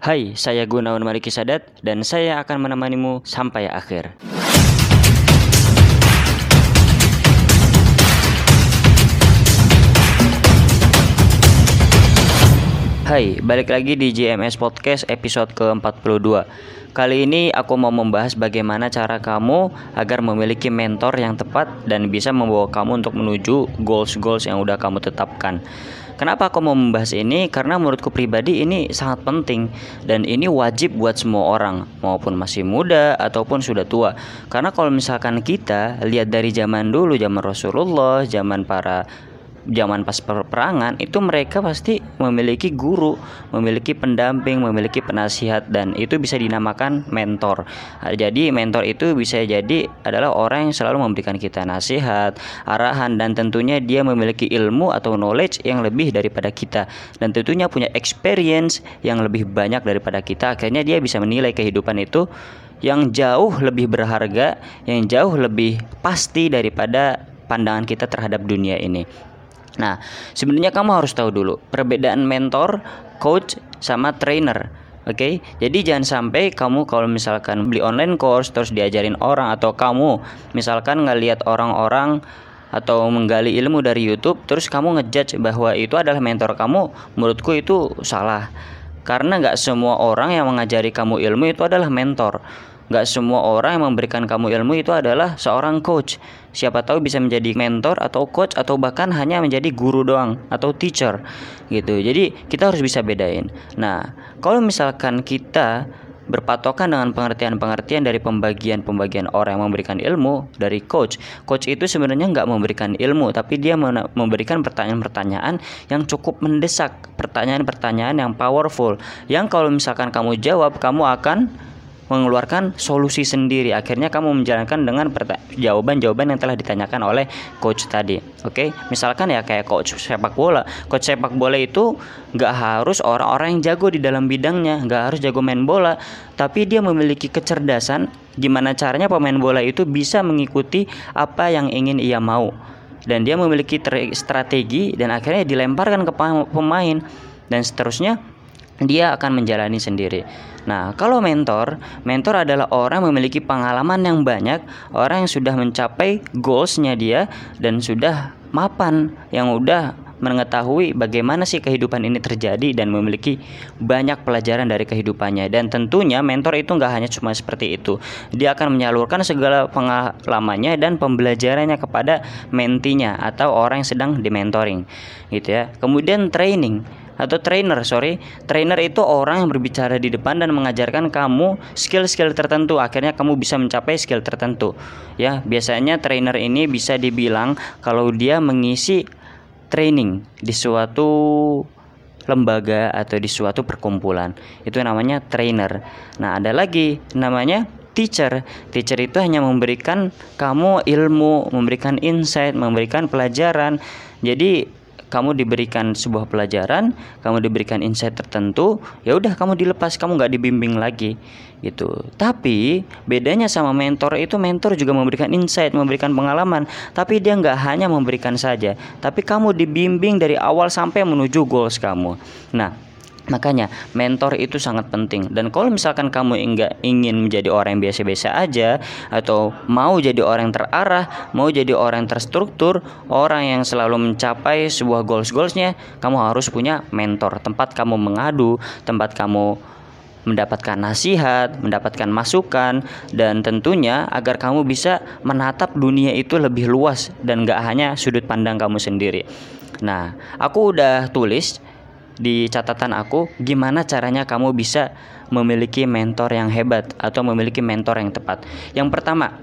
Hai, saya Gunawan Mariki Sadat dan saya akan menemanimu sampai akhir. Hai, balik lagi di JMS Podcast episode ke-42 Kali ini aku mau membahas bagaimana cara kamu agar memiliki mentor yang tepat dan bisa membawa kamu untuk menuju goals-goals yang udah kamu tetapkan Kenapa aku mau membahas ini? Karena menurutku pribadi ini sangat penting dan ini wajib buat semua orang, maupun masih muda ataupun sudah tua. Karena kalau misalkan kita lihat dari zaman dulu, zaman Rasulullah, zaman para zaman pas peperangan itu mereka pasti memiliki guru, memiliki pendamping, memiliki penasihat dan itu bisa dinamakan mentor. Nah, jadi mentor itu bisa jadi adalah orang yang selalu memberikan kita nasihat, arahan dan tentunya dia memiliki ilmu atau knowledge yang lebih daripada kita dan tentunya punya experience yang lebih banyak daripada kita. Akhirnya dia bisa menilai kehidupan itu yang jauh lebih berharga, yang jauh lebih pasti daripada pandangan kita terhadap dunia ini. Nah, sebenarnya kamu harus tahu dulu perbedaan mentor, coach, sama trainer. Oke, okay? jadi jangan sampai kamu kalau misalkan beli online course terus diajarin orang atau kamu misalkan ngelihat orang-orang atau menggali ilmu dari YouTube terus kamu ngejudge bahwa itu adalah mentor kamu, menurutku itu salah. Karena nggak semua orang yang mengajari kamu ilmu itu adalah mentor. Gak semua orang yang memberikan kamu ilmu itu adalah seorang coach. Siapa tahu bisa menjadi mentor atau coach atau bahkan hanya menjadi guru doang atau teacher gitu. Jadi kita harus bisa bedain. Nah, kalau misalkan kita berpatokan dengan pengertian-pengertian dari pembagian-pembagian orang yang memberikan ilmu dari coach. Coach itu sebenarnya nggak memberikan ilmu, tapi dia memberikan pertanyaan-pertanyaan yang cukup mendesak, pertanyaan-pertanyaan yang powerful. Yang kalau misalkan kamu jawab, kamu akan mengeluarkan solusi sendiri. Akhirnya kamu menjalankan dengan jawaban-jawaban yang telah ditanyakan oleh coach tadi. Oke, misalkan ya kayak coach sepak bola. Coach sepak bola itu nggak harus orang-orang yang jago di dalam bidangnya, nggak harus jago main bola, tapi dia memiliki kecerdasan gimana caranya pemain bola itu bisa mengikuti apa yang ingin ia mau. Dan dia memiliki strategi dan akhirnya dilemparkan ke pemain dan seterusnya dia akan menjalani sendiri. Nah, kalau mentor, mentor adalah orang yang memiliki pengalaman yang banyak, orang yang sudah mencapai goalsnya dia dan sudah mapan, yang udah mengetahui bagaimana sih kehidupan ini terjadi dan memiliki banyak pelajaran dari kehidupannya. Dan tentunya mentor itu nggak hanya cuma seperti itu. Dia akan menyalurkan segala pengalamannya dan pembelajarannya kepada mentinya atau orang yang sedang dimentoring gitu ya. Kemudian training atau trainer sorry. Trainer itu orang yang berbicara di depan dan mengajarkan kamu skill-skill tertentu. Akhirnya kamu bisa mencapai skill tertentu. Ya biasanya trainer ini bisa dibilang kalau dia mengisi training di suatu lembaga atau di suatu perkumpulan. Itu namanya trainer. Nah ada lagi namanya teacher. Teacher itu hanya memberikan kamu ilmu, memberikan insight, memberikan pelajaran. Jadi kamu diberikan sebuah pelajaran, kamu diberikan insight tertentu, ya udah kamu dilepas, kamu nggak dibimbing lagi gitu. Tapi bedanya sama mentor itu mentor juga memberikan insight, memberikan pengalaman, tapi dia nggak hanya memberikan saja, tapi kamu dibimbing dari awal sampai menuju goals kamu. Nah, Makanya mentor itu sangat penting dan kalau misalkan kamu enggak ingin menjadi orang yang biasa-biasa aja atau mau jadi orang yang terarah, mau jadi orang yang terstruktur, orang yang selalu mencapai sebuah goals-goalsnya, kamu harus punya mentor, tempat kamu mengadu, tempat kamu mendapatkan nasihat, mendapatkan masukan, dan tentunya agar kamu bisa menatap dunia itu lebih luas dan gak hanya sudut pandang kamu sendiri. Nah, aku udah tulis di catatan aku gimana caranya kamu bisa memiliki mentor yang hebat atau memiliki mentor yang tepat. Yang pertama,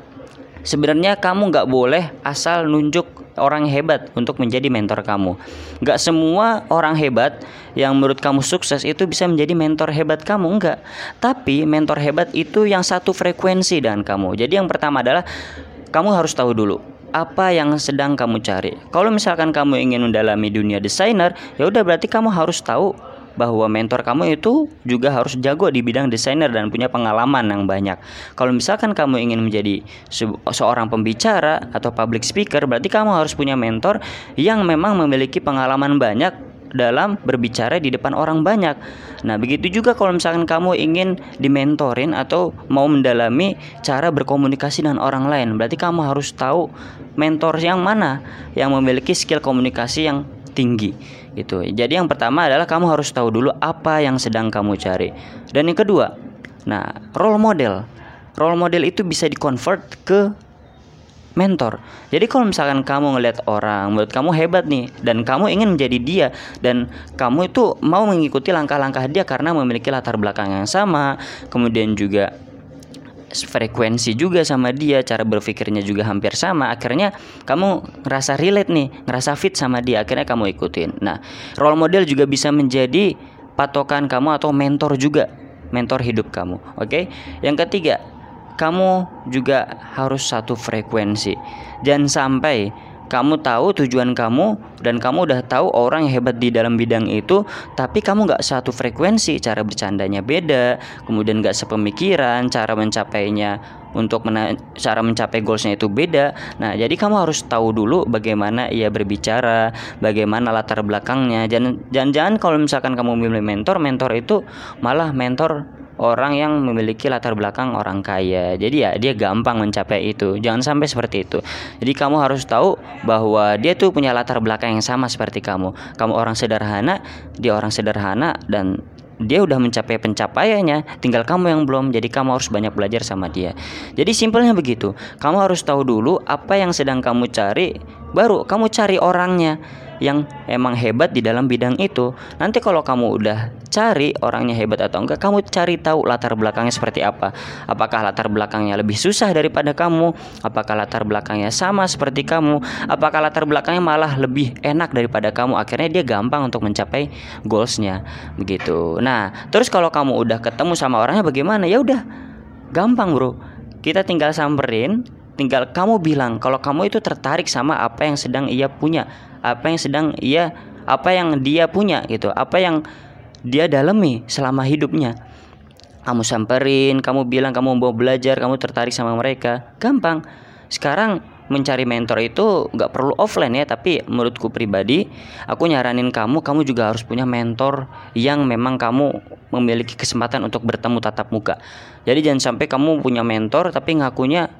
sebenarnya kamu nggak boleh asal nunjuk orang hebat untuk menjadi mentor kamu. Nggak semua orang hebat yang menurut kamu sukses itu bisa menjadi mentor hebat kamu, enggak. Tapi mentor hebat itu yang satu frekuensi dengan kamu. Jadi yang pertama adalah kamu harus tahu dulu apa yang sedang kamu cari. Kalau misalkan kamu ingin mendalami dunia desainer, ya udah berarti kamu harus tahu bahwa mentor kamu itu juga harus jago di bidang desainer dan punya pengalaman yang banyak. Kalau misalkan kamu ingin menjadi se seorang pembicara atau public speaker, berarti kamu harus punya mentor yang memang memiliki pengalaman banyak dalam berbicara di depan orang banyak. Nah, begitu juga kalau misalkan kamu ingin dimentorin atau mau mendalami cara berkomunikasi dengan orang lain, berarti kamu harus tahu mentor yang mana yang memiliki skill komunikasi yang tinggi gitu. Jadi yang pertama adalah kamu harus tahu dulu apa yang sedang kamu cari. Dan yang kedua, nah, role model. Role model itu bisa dikonvert ke mentor. Jadi kalau misalkan kamu ngelihat orang menurut kamu hebat nih dan kamu ingin menjadi dia dan kamu itu mau mengikuti langkah-langkah dia karena memiliki latar belakang yang sama, kemudian juga frekuensi juga sama dia, cara berpikirnya juga hampir sama. Akhirnya kamu ngerasa relate nih, ngerasa fit sama dia, akhirnya kamu ikutin. Nah, role model juga bisa menjadi patokan kamu atau mentor juga, mentor hidup kamu. Oke. Okay? Yang ketiga, kamu juga harus satu frekuensi. Jangan sampai kamu tahu tujuan kamu dan kamu udah tahu orang yang hebat di dalam bidang itu tapi kamu nggak satu frekuensi. Cara bercandanya beda kemudian nggak sepemikiran cara mencapainya untuk mena cara mencapai goalsnya itu beda. Nah jadi kamu harus tahu dulu bagaimana ia berbicara bagaimana latar belakangnya. Jangan jangan kalau misalkan kamu memilih mentor mentor itu malah mentor orang yang memiliki latar belakang orang kaya. Jadi ya dia gampang mencapai itu. Jangan sampai seperti itu. Jadi kamu harus tahu bahwa dia tuh punya latar belakang yang sama seperti kamu. Kamu orang sederhana, dia orang sederhana dan dia udah mencapai pencapaiannya, tinggal kamu yang belum. Jadi kamu harus banyak belajar sama dia. Jadi simpelnya begitu. Kamu harus tahu dulu apa yang sedang kamu cari, baru kamu cari orangnya yang emang hebat di dalam bidang itu. Nanti kalau kamu udah cari orangnya hebat atau enggak, kamu cari tahu latar belakangnya seperti apa. Apakah latar belakangnya lebih susah daripada kamu? Apakah latar belakangnya sama seperti kamu? Apakah latar belakangnya malah lebih enak daripada kamu? Akhirnya dia gampang untuk mencapai goalsnya, begitu. Nah, terus kalau kamu udah ketemu sama orangnya bagaimana? Ya udah, gampang bro. Kita tinggal samperin, tinggal kamu bilang kalau kamu itu tertarik sama apa yang sedang ia punya apa yang sedang ia apa yang dia punya gitu apa yang dia dalami selama hidupnya. Kamu samperin kamu bilang kamu mau belajar kamu tertarik sama mereka. Gampang. Sekarang mencari mentor itu nggak perlu offline ya tapi menurutku pribadi aku nyaranin kamu kamu juga harus punya mentor yang memang kamu memiliki kesempatan untuk bertemu tatap muka. Jadi jangan sampai kamu punya mentor tapi ngakunya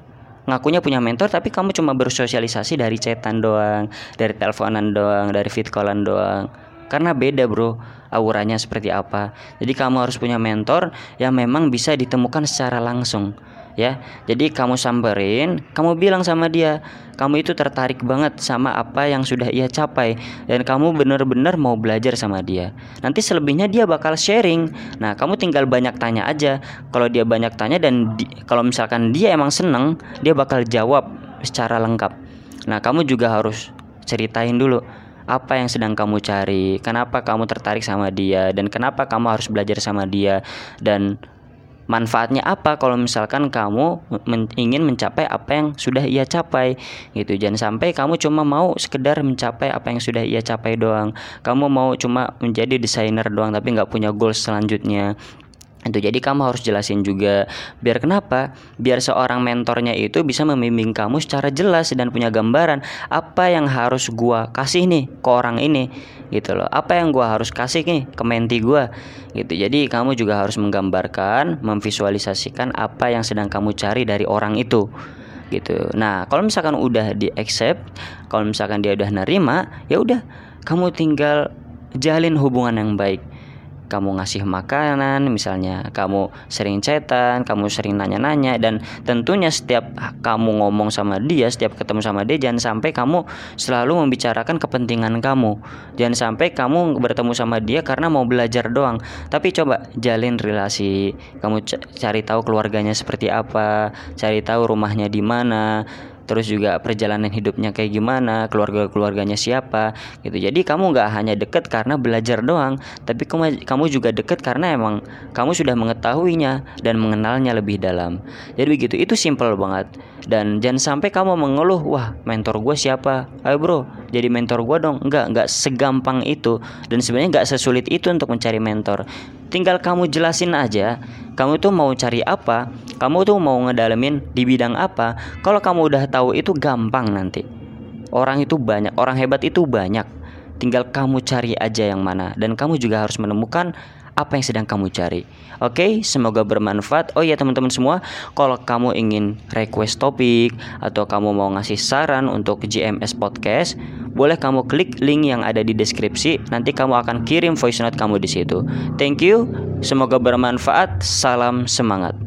ngakunya punya mentor tapi kamu cuma bersosialisasi dari chatan doang, dari teleponan doang, dari fit callan doang. Karena beda, Bro, auranya seperti apa. Jadi kamu harus punya mentor yang memang bisa ditemukan secara langsung ya. Jadi kamu samperin, kamu bilang sama dia, kamu itu tertarik banget sama apa yang sudah ia capai dan kamu benar-benar mau belajar sama dia. Nanti selebihnya dia bakal sharing. Nah, kamu tinggal banyak tanya aja. Kalau dia banyak tanya dan di, kalau misalkan dia emang seneng, dia bakal jawab secara lengkap. Nah, kamu juga harus ceritain dulu apa yang sedang kamu cari, kenapa kamu tertarik sama dia, dan kenapa kamu harus belajar sama dia, dan manfaatnya apa kalau misalkan kamu men ingin mencapai apa yang sudah ia capai gitu. Jangan sampai kamu cuma mau sekedar mencapai apa yang sudah ia capai doang. Kamu mau cuma menjadi desainer doang tapi nggak punya goals selanjutnya itu jadi kamu harus jelasin juga biar kenapa? Biar seorang mentornya itu bisa membimbing kamu secara jelas dan punya gambaran apa yang harus gua kasih nih ke orang ini. Gitu loh. Apa yang gua harus kasih nih ke menti gua? Gitu. Jadi kamu juga harus menggambarkan memvisualisasikan apa yang sedang kamu cari dari orang itu. Gitu. Nah kalau misalkan udah di accept kalau misalkan dia udah nerima ya udah kamu tinggal jalin hubungan yang baik kamu ngasih makanan, misalnya kamu sering chatan, kamu sering nanya-nanya dan tentunya setiap kamu ngomong sama dia, setiap ketemu sama dia jangan sampai kamu selalu membicarakan kepentingan kamu. Jangan sampai kamu bertemu sama dia karena mau belajar doang. Tapi coba jalin relasi. Kamu cari tahu keluarganya seperti apa, cari tahu rumahnya di mana terus juga perjalanan hidupnya kayak gimana keluarga keluarganya siapa gitu. Jadi kamu nggak hanya deket karena belajar doang tapi kamu juga deket karena emang kamu sudah mengetahuinya dan mengenalnya lebih dalam. Jadi begitu itu simple banget. Dan jangan sampai kamu mengeluh wah mentor gue siapa? Ayo bro jadi mentor gue dong. Nggak nggak segampang itu. Dan sebenarnya nggak sesulit itu untuk mencari mentor. Tinggal kamu jelasin aja kamu tuh mau cari apa kamu tuh mau ngedalemin di bidang apa. Kalau kamu udah tahu itu gampang nanti. Orang itu banyak orang hebat itu banyak. Tinggal kamu cari aja yang mana. Dan kamu juga harus menemukan apa yang sedang kamu cari. Oke, semoga bermanfaat. Oh ya teman-teman semua, kalau kamu ingin request topik atau kamu mau ngasih saran untuk GMS Podcast, boleh kamu klik link yang ada di deskripsi. Nanti kamu akan kirim voice note kamu di situ. Thank you. Semoga bermanfaat. Salam semangat.